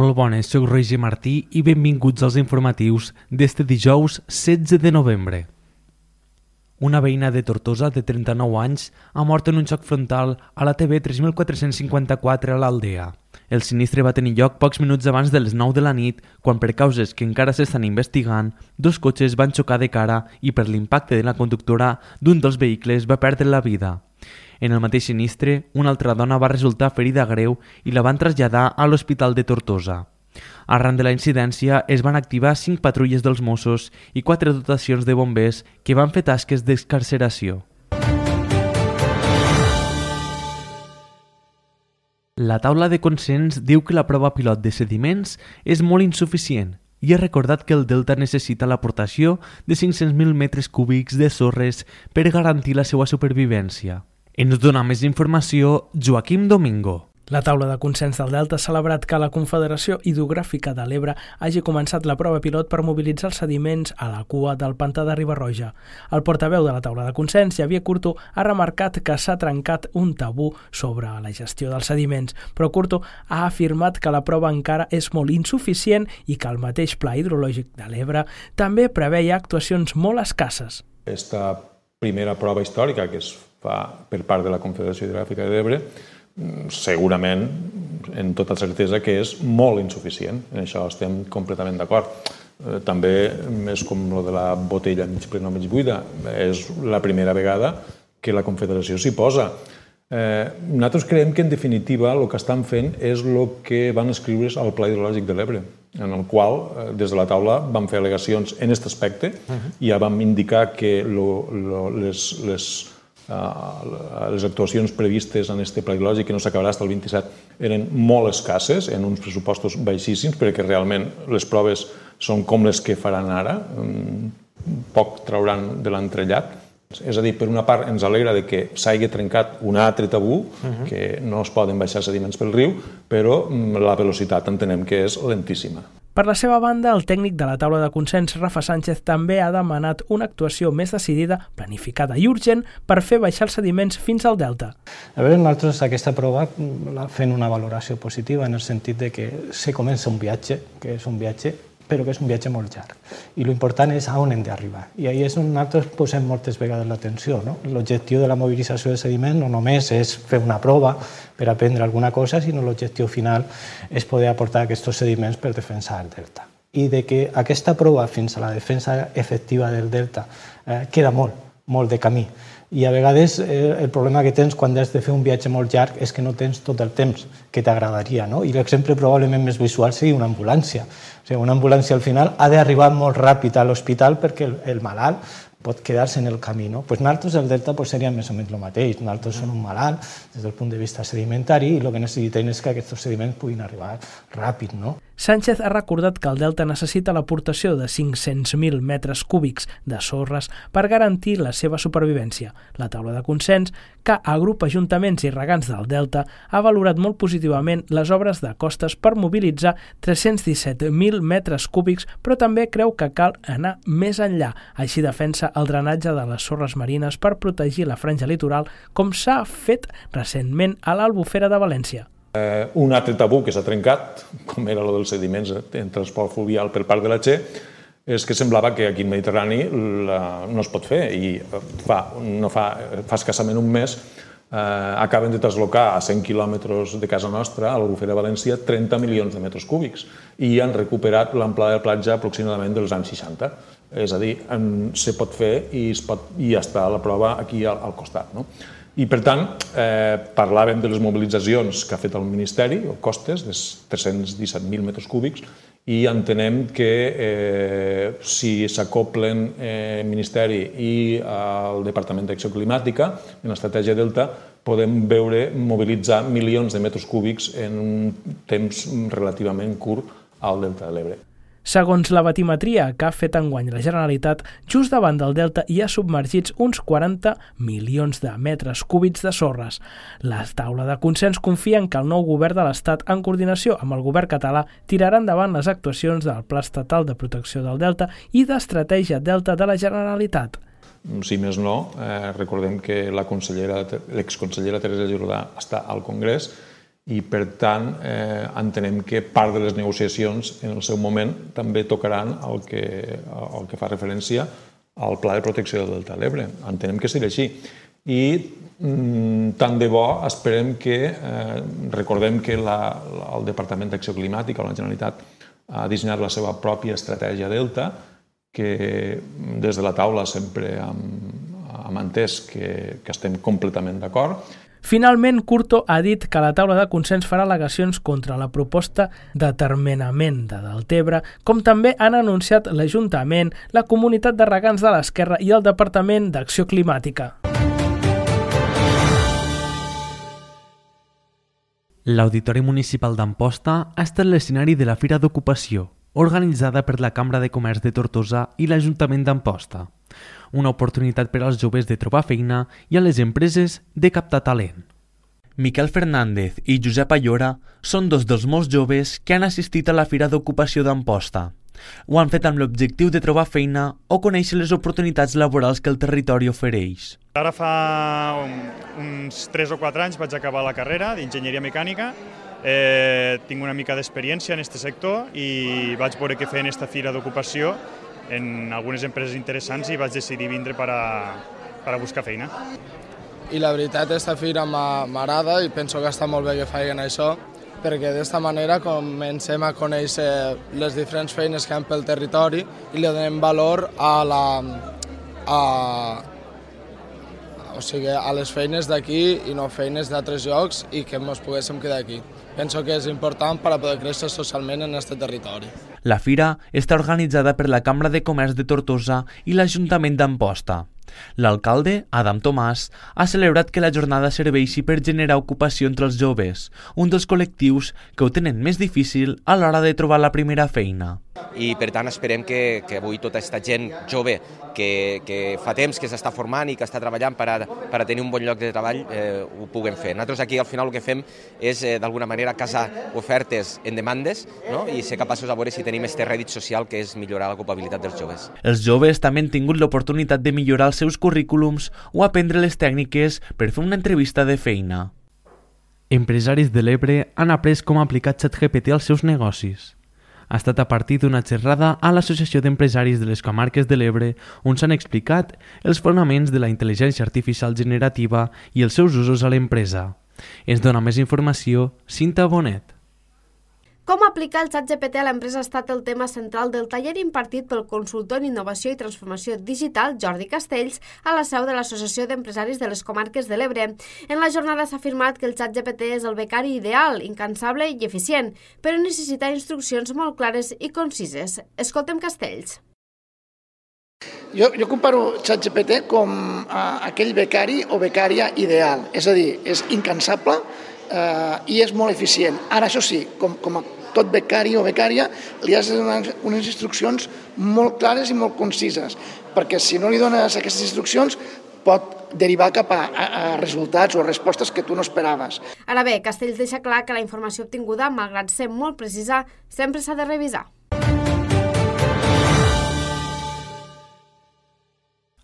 Molt bones, soc Roger Martí i benvinguts als informatius d'este dijous 16 de novembre. Una veïna de Tortosa de 39 anys ha mort en un xoc frontal a la TV 3454 a l'Aldea. El sinistre va tenir lloc pocs minuts abans de les 9 de la nit, quan per causes que encara s'estan investigant, dos cotxes van xocar de cara i per l'impacte de la conductora d'un dels vehicles va perdre la vida. En el mateix sinistre, una altra dona va resultar ferida greu i la van traslladar a l'Hospital de Tortosa. Arran de la incidència es van activar cinc patrulles dels Mossos i quatre dotacions de bombers que van fer tasques d'excarceració. La taula de consens diu que la prova pilot de sediments és molt insuficient i ha recordat que el delta necessita l'aportació de 500.000 metres cúbics de sorres per garantir la seva supervivència. Ens dona més informació Joaquim Domingo. La taula de consens del Delta ha celebrat que la Confederació Hidrogràfica de l'Ebre hagi començat la prova pilot per mobilitzar els sediments a la cua del pantà de Ribarroja. El portaveu de la taula de consens, Xavier Curto, ha remarcat que s'ha trencat un tabú sobre la gestió dels sediments, però Curto ha afirmat que la prova encara és molt insuficient i que el mateix Pla Hidrològic de l'Ebre també preveia actuacions molt escasses. Esta primera prova històrica que es fa per part de la Confederació Hidrogràfica de l'Ebre, segurament, en tota certesa, que és molt insuficient. En això estem completament d'acord. Eh, també és com lo de la botella mig plena o mig buida. És la primera vegada que la Confederació s'hi posa. Eh, nosaltres creiem que, en definitiva, el que estan fent és el que van escriure's al Pla Hidrològic de l'Ebre, en el qual, eh, des de la taula, vam fer al·legacions en aquest aspecte uh -huh. i ja vam indicar que lo, lo, les, les les actuacions previstes en este pla hidrològic, que no s'acabarà fins al 27, eren molt escasses, en uns pressupostos baixíssims, perquè realment les proves són com les que faran ara, mm, poc trauran de l'entrellat. És a dir, per una part ens alegra de que s'hagi trencat un altre tabú, uh -huh. que no es poden baixar sediments pel riu, però mm, la velocitat entenem que és lentíssima. Per la seva banda, el tècnic de la taula de consens, Rafa Sánchez, també ha demanat una actuació més decidida, planificada i urgent per fer baixar els sediments fins al delta. A veure, nosaltres aquesta prova la fent una valoració positiva en el sentit de que se comença un viatge, que és un viatge però que és un viatge molt llarg. I l'important és a on hem d'arribar. I ahir és on nosaltres posem moltes vegades l'atenció. No? L'objectiu de la mobilització de sediment no només és fer una prova per aprendre alguna cosa, sinó l'objectiu final és poder aportar aquests sediments per defensar el delta. I de que aquesta prova fins a la defensa efectiva del delta eh, queda molt, molt de camí i a vegades eh, el problema que tens quan has de fer un viatge molt llarg és que no tens tot el temps que t'agradaria. No? I l'exemple probablement més visual seria una ambulància. O sigui, una ambulància al final ha d'arribar molt ràpid a l'hospital perquè el, el malalt pot quedar-se en el camí. No? Pues nosaltres, el delta, pues, seria més o menys el mateix. Nosaltres som un malalt des del punt de vista sedimentari i el que necessitem és que aquests sediments puguin arribar ràpid. No? Sánchez ha recordat que el delta necessita l'aportació de 500.000 metres cúbics de sorres per garantir la seva supervivència. La taula de consens, que agrupa ajuntaments i regants del delta, ha valorat molt positivament les obres de costes per mobilitzar 317.000 metres cúbics, però també creu que cal anar més enllà. Així defensa el drenatge de les sorres marines per protegir la franja litoral, com s'ha fet recentment a l'Albufera de València. Eh, un altre tabú que s'ha trencat, com era el dels sediments en transport fluvial per part de la Che, és que semblava que aquí al Mediterrani la, no es pot fer i fa, no fa, fa escassament un mes eh, acaben de traslocar a 100 quilòmetres de casa nostra, a l'Albufera València, 30 milions de metres cúbics i han recuperat l'amplada de platja aproximadament dels anys 60. És a dir, en, se pot fer i, es pot, i està la prova aquí al, al costat. No? I, per tant, eh, parlàvem de les mobilitzacions que ha fet el Ministeri, el costes, de 317.000 metres cúbics, i entenem que eh, si s'acoplen eh, Ministeri i el Departament d'Acció Climàtica en l'estratègia Delta, podem veure mobilitzar milions de metres cúbics en un temps relativament curt al Delta de l'Ebre. Segons la batimetria que ha fet enguany la Generalitat, just davant del delta hi ha submergits uns 40 milions de metres cúbits de sorres. La taula de consens confia en que el nou govern de l'Estat, en coordinació amb el govern català, tirarà endavant les actuacions del Pla Estatal de Protecció del Delta i d'Estratègia Delta de la Generalitat. Si més no, eh, recordem que la consellera, l'exconsellera Teresa Jordà està al Congrés i per tant eh, entenem que part de les negociacions en el seu moment també tocaran el que, el que fa referència al Pla de Protecció del Delta de l'Ebre. Entenem que serà així. I mm, tant de bo esperem que, eh, recordem que la, el Departament d'Acció Climàtica o la Generalitat ha dissenyat la seva pròpia estratègia Delta, que des de la taula sempre hem, hem entès que, que estem completament d'acord, Finalment, Curto ha dit que la taula de consens farà al·legacions contra la proposta de termenament de Deltebre, com també han anunciat l'Ajuntament, la Comunitat de Regants de l'Esquerra i el Departament d'Acció Climàtica. L'Auditori Municipal d'Amposta ha estat l'escenari de la Fira d'Ocupació, organitzada per la Cambra de Comerç de Tortosa i l'Ajuntament d'Amposta una oportunitat per als joves de trobar feina i a les empreses de captar talent. Miquel Fernández i Josep Ayora són dos dels molts joves que han assistit a la Fira d'Ocupació d'Amposta. Ho han fet amb l'objectiu de trobar feina o conèixer les oportunitats laborals que el territori ofereix. Ara fa uns 3 o 4 anys vaig acabar la carrera d'enginyeria mecànica Eh, tinc una mica d'experiència en aquest sector i vaig veure què fer en aquesta fira d'ocupació en algunes empreses interessants i vaig decidir vindre per a, per a buscar feina. I la veritat, aquesta fira m'agrada i penso que està molt bé que facin això, perquè d'esta manera comencem a conèixer les diferents feines que hi ha pel territori i li donem valor a la, a, o sigui, a les feines d'aquí i no feines d'altres llocs i que ens poguéssim quedar aquí. Penso que és important per a poder créixer socialment en aquest territori. La fira està organitzada per la Cambra de Comerç de Tortosa i l'Ajuntament d'Amposta. L'alcalde, Adam Tomàs, ha celebrat que la jornada serveixi per generar ocupació entre els joves, un dels col·lectius que ho tenen més difícil a l'hora de trobar la primera feina i per tant esperem que, que avui tota aquesta gent jove que, que fa temps que s'està formant i que està treballant per a, per a tenir un bon lloc de treball eh, ho puguem fer. Nosaltres aquí al final el que fem és eh, d'alguna manera casar ofertes en demandes no? i ser capaços de veure si tenim este rèdit social que és millorar l'ocupabilitat dels joves. Els joves també han tingut l'oportunitat de millorar seus currículums o aprendre les tècniques per fer una entrevista de feina. Empresaris de l'Ebre han après com aplicar ChatGPT als seus negocis ha estat a partir d'una xerrada a l'Associació d'Empresaris de les Comarques de l'Ebre on s'han explicat els fonaments de la intel·ligència artificial generativa i els seus usos a l'empresa. Ens dona més informació Cinta Bonet. Com aplicar el xat GPT a l'empresa ha estat el tema central del taller impartit pel consultor en innovació i transformació digital Jordi Castells a la seu de l'Associació d'Empresaris de les Comarques de l'Ebre. En la jornada s'ha afirmat que el xat GPT és el becari ideal, incansable i eficient, però necessita instruccions molt clares i concises. Escoltem Castells. Jo, jo comparo ChatGPT com uh, aquell becari o becària ideal, és a dir, és incansable uh, i és molt eficient. Ara, això sí, com, com a tot becari o becària li has de donar unes instruccions molt clares i molt concises, perquè si no li dones aquestes instruccions pot derivar cap a, a, a resultats o respostes que tu no esperaves. Ara bé, Castells deixa clar que la informació obtinguda, malgrat ser molt precisa, sempre s'ha de revisar.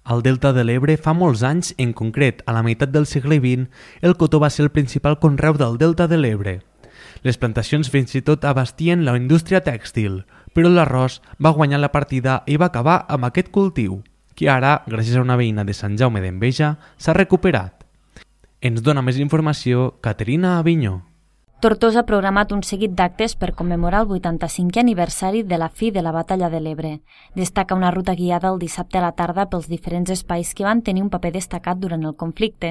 Al Delta de l'Ebre fa molts anys, en concret a la meitat del segle XX, el cotó va ser el principal conreu del Delta de l'Ebre. Les plantacions fins i tot abastien la indústria tèxtil, però l'arròs va guanyar la partida i va acabar amb aquest cultiu, que ara, gràcies a una veïna de Sant Jaume d'Enveja, s'ha recuperat. Ens dona més informació Caterina Avinyó. Tortosa ha programat un seguit d'actes per commemorar el 85è aniversari de la fi de la Batalla de l'Ebre. Destaca una ruta guiada el dissabte a la tarda pels diferents espais que van tenir un paper destacat durant el conflicte.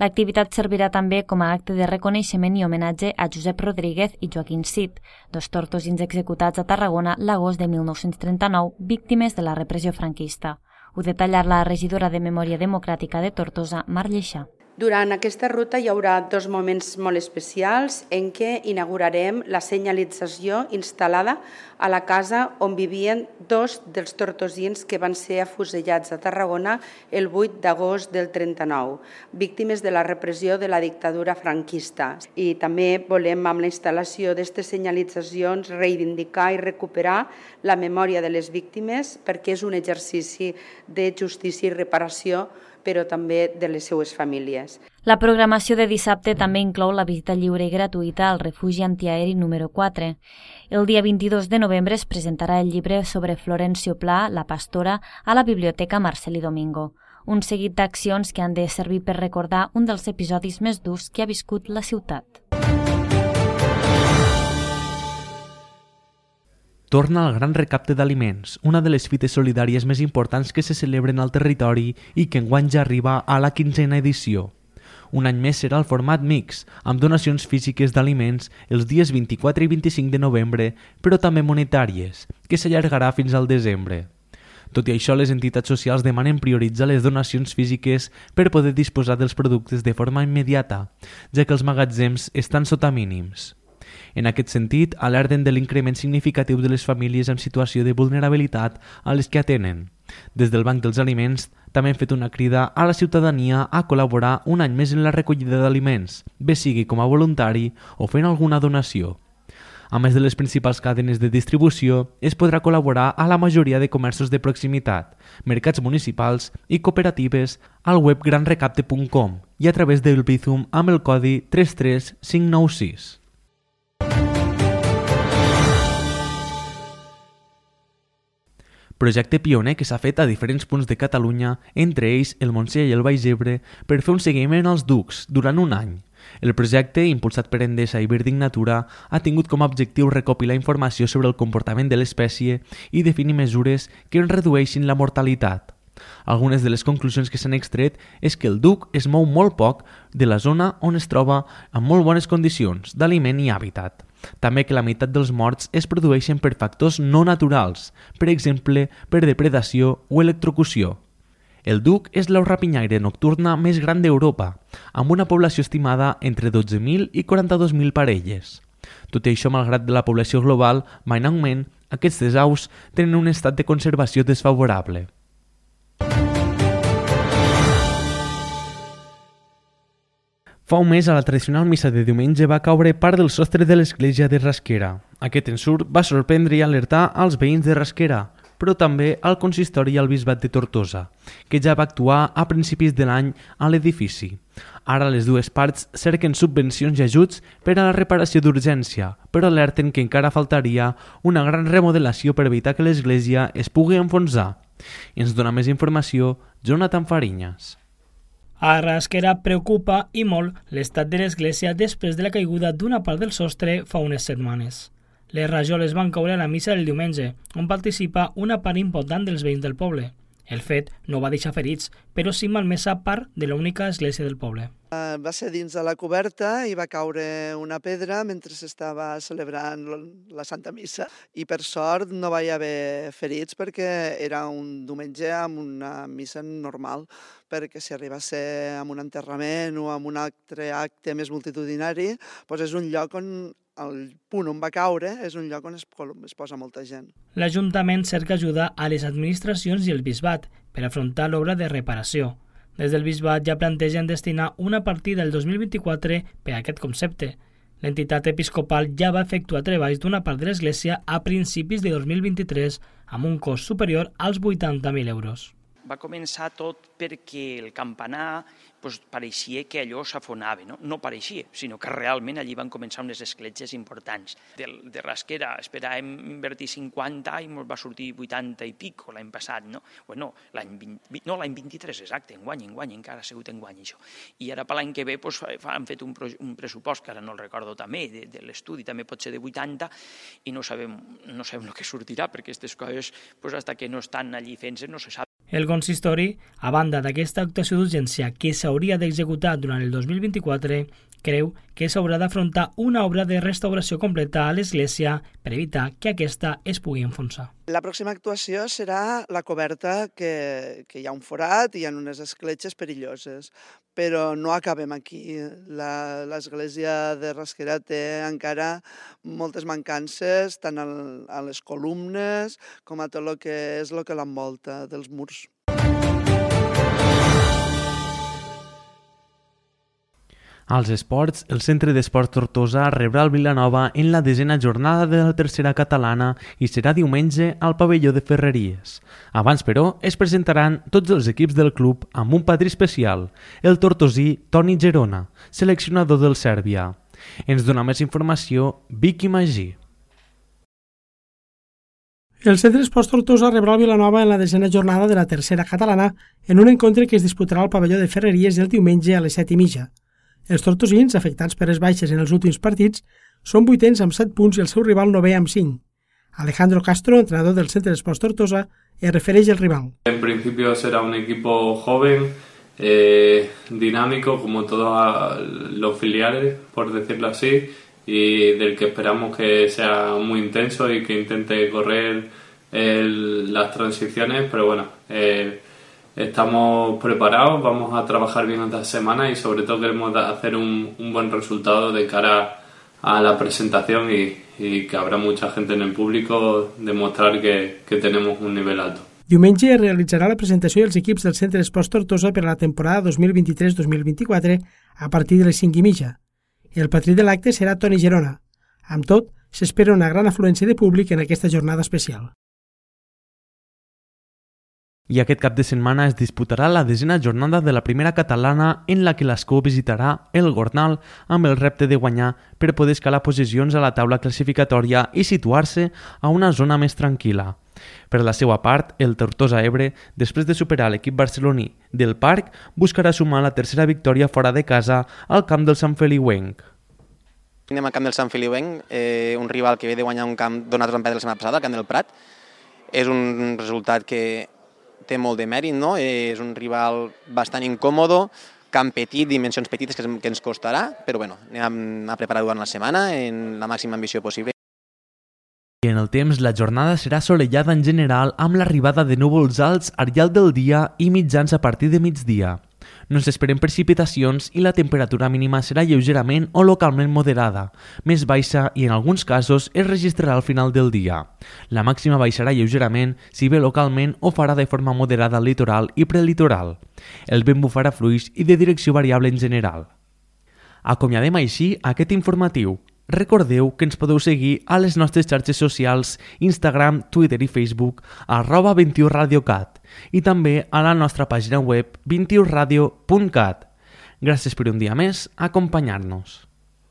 L'activitat servirà també com a acte de reconeixement i homenatge a Josep Rodríguez i Joaquín Cid, dos tortosins executats a Tarragona l'agost de 1939, víctimes de la repressió franquista. Ho detalla la regidora de Memòria Democràtica de Tortosa, Mar Lleixà. Durant aquesta ruta hi haurà dos moments molt especials en què inaugurarem la senyalització instal·lada a la casa on vivien dos dels tortosins que van ser afusellats a Tarragona el 8 d'agost del 39, víctimes de la repressió de la dictadura franquista. I també volem, amb la instal·lació d'aquestes senyalitzacions, reivindicar i recuperar la memòria de les víctimes perquè és un exercici de justícia i reparació però també de les seues famílies. La programació de dissabte també inclou la visita lliure i gratuïta al refugi antiaeri número 4. El dia 22 de novembre es presentarà el llibre sobre Florencio Pla, la pastora, a la Biblioteca Marceli Domingo, un seguit d'accions que han de servir per recordar un dels episodis més durs que ha viscut la ciutat. Torna el Gran Recapte d'Aliments, una de les fites solidàries més importants que se celebren al territori i que enguany ja arriba a la quinzena edició. Un any més serà el format mix, amb donacions físiques d'aliments els dies 24 i 25 de novembre, però també monetàries, que s'allargarà fins al desembre. Tot i això, les entitats socials demanen prioritzar les donacions físiques per poder disposar dels productes de forma immediata, ja que els magatzems estan sota mínims. En aquest sentit, alerten de l'increment significatiu de les famílies en situació de vulnerabilitat a les que atenen. Des del Banc dels Aliments també han fet una crida a la ciutadania a col·laborar un any més en la recollida d'aliments, bé sigui com a voluntari o fent alguna donació. A més de les principals cadenes de distribució, es podrà col·laborar a la majoria de comerços de proximitat, mercats municipals i cooperatives al web granrecapte.com i a través del Bizum amb el codi 33596. Projecte pioner que s'ha fet a diferents punts de Catalunya, entre ells el Montseny i el Baix Ebre, per fer un seguiment als ducs durant un any. El projecte, impulsat per Endesa i Birding Natura, ha tingut com a objectiu recopilar informació sobre el comportament de l'espècie i definir mesures que en redueixin la mortalitat. Algunes de les conclusions que s'han extret és que el duc es mou molt poc de la zona on es troba en molt bones condicions d'aliment i hàbitat. També que la meitat dels morts es produeixen per factors no naturals, per exemple, per depredació o electrocució. El duc és l'au rapinyaire nocturna més gran d'Europa, amb una població estimada entre 12.000 i 42.000 parelles. Tot i això, malgrat la població global va en augment, aquestes aus tenen un estat de conservació desfavorable. Fa un mes, a la tradicional missa de diumenge va caure part del sostre de l'església de Rasquera. Aquest ensurt va sorprendre i alertar als veïns de Rasquera, però també al consistori i al bisbat de Tortosa, que ja va actuar a principis de l'any a l'edifici. Ara les dues parts cerquen subvencions i ajuts per a la reparació d'urgència, però alerten que encara faltaria una gran remodelació per evitar que l'església es pugui enfonsar. I ens dona més informació Jonathan Farinyas. A Rasquera preocupa i molt l'estat de l'església després de la caiguda d'una part del sostre fa unes setmanes. Les rajoles van caure a la missa del diumenge, on participa una part important dels veïns del poble. El fet no va deixar ferits, però sí malmesa part de l'única església del poble. Va ser dins de la coberta i va caure una pedra mentre s'estava celebrant la Santa Missa i per sort no va haver ferits perquè era un diumenge amb una missa normal perquè si arriba a ser amb un enterrament o amb un altre acte més multitudinari, doncs és un lloc on el punt on va caure és un lloc on es, es posa molta gent. L'Ajuntament cerca ajuda a les administracions i el bisbat per afrontar l'obra de reparació. Des del bisbat ja plantegen destinar una partida el 2024 per a aquest concepte. L'entitat episcopal ja va efectuar treballs d'una part de l'Església a principis de 2023 amb un cost superior als 80.000 euros va començar tot perquè el campanar doncs, pareixia que allò s'afonava. No? no pareixia, sinó que realment allí van començar unes escletxes importants. De, de rasquera esperàvem invertir 50 i ens va sortir 80 i pico l'any passat. No? Bueno, l'any no, l'any 23, exacte, enguany, enguany, encara ha sigut enguany això. I ara per l'any que ve doncs, han fet un, un pressupost, que ara no el recordo també, de, de l'estudi també pot ser de 80 i no sabem, no sabem el que sortirà perquè aquestes coses, doncs, hasta que no estan allí fent-se, no se sap. El consistori, a banda d'aquesta actuació d'urgència que s'hauria d'executar durant el 2024, creu que s'haurà d'afrontar una obra de restauració completa a l'església per evitar que aquesta es pugui enfonsar. La pròxima actuació serà la coberta que, que hi ha un forat i hi ha unes escletxes perilloses, però no acabem aquí. L'església de Rasquera té encara moltes mancances, tant a les columnes com a tot el que és el que l'envolta dels murs. Als esports, el Centre d'Esports Tortosa rebrà el Vilanova en la desena jornada de la tercera catalana i serà diumenge al pavelló de Ferreries. Abans, però, es presentaran tots els equips del club amb un patri especial, el tortosí Toni Gerona, seleccionador del Sèrbia. Ens dona més informació Vicky Magí. El Centre d'Esports Tortosa rebrà el Vilanova en la desena jornada de la tercera catalana en un encontre que es disputarà al pavelló de Ferreries el diumenge a les set i mitja. Els tortosins, afectats per les baixes en els últims partits, són vuitens amb 7 punts i el seu rival novè amb 5. Alejandro Castro, entrenador del Centre d'Esports Tortosa, es refereix al rival. En principio será un equipo joven, eh, dinámico, como todos los filiales, por decirlo así, y del que esperamos que sea muy intenso y que intente correr el, las transiciones, pero bueno, eh, estamos preparados, vamos a trabajar bien esta semana y sobre todo queremos hacer un, un buen resultado de cara a la presentación y, y, que habrá mucha gente en el público demostrar que, que tenemos un nivel alto. Diumenge es realitzarà la presentació dels equips del Centre d'Esports Tortosa per a la temporada 2023-2024 a partir de les 5 i mitja. El patrí de l'acte serà Toni Gerona. Amb tot, s'espera una gran afluència de públic en aquesta jornada especial i aquest cap de setmana es disputarà la desena jornada de la primera catalana en la que l'Escó visitarà el Gornal amb el repte de guanyar per poder escalar posicions a la taula classificatòria i situar-se a una zona més tranquil·la. Per la seva part, el Tortosa Ebre, després de superar l'equip barceloní del Parc, buscarà sumar la tercera victòria fora de casa al camp del Sant Feliuenc. Anem al camp del Sant Feliuenc, eh, un rival que ve de guanyar un camp donat a la setmana passada, el camp del Prat. És un resultat que té molt de mèrit, no? és un rival bastant incòmodo, camp petit, dimensions petites que, que ens costarà, però bueno, anem a preparar durant la setmana en la màxima ambició possible. I en el temps, la jornada serà solellada en general amb l'arribada de núvols alts al llarg del dia i mitjans a partir de migdia. No s'esperen precipitacions i la temperatura mínima serà lleugerament o localment moderada, més baixa i en alguns casos es registrarà al final del dia. La màxima baixarà lleugerament si bé localment o farà de forma moderada al litoral i prelitoral. El vent bufarà fluix i de direcció variable en general. Acomiadem així aquest informatiu. Recordeu que ens podeu seguir a les nostres xarxes socials Instagram, Twitter i Facebook arroba 21radiocat i també a la nostra pàgina web 21radio.cat. Gràcies per un dia més acompanyar-nos.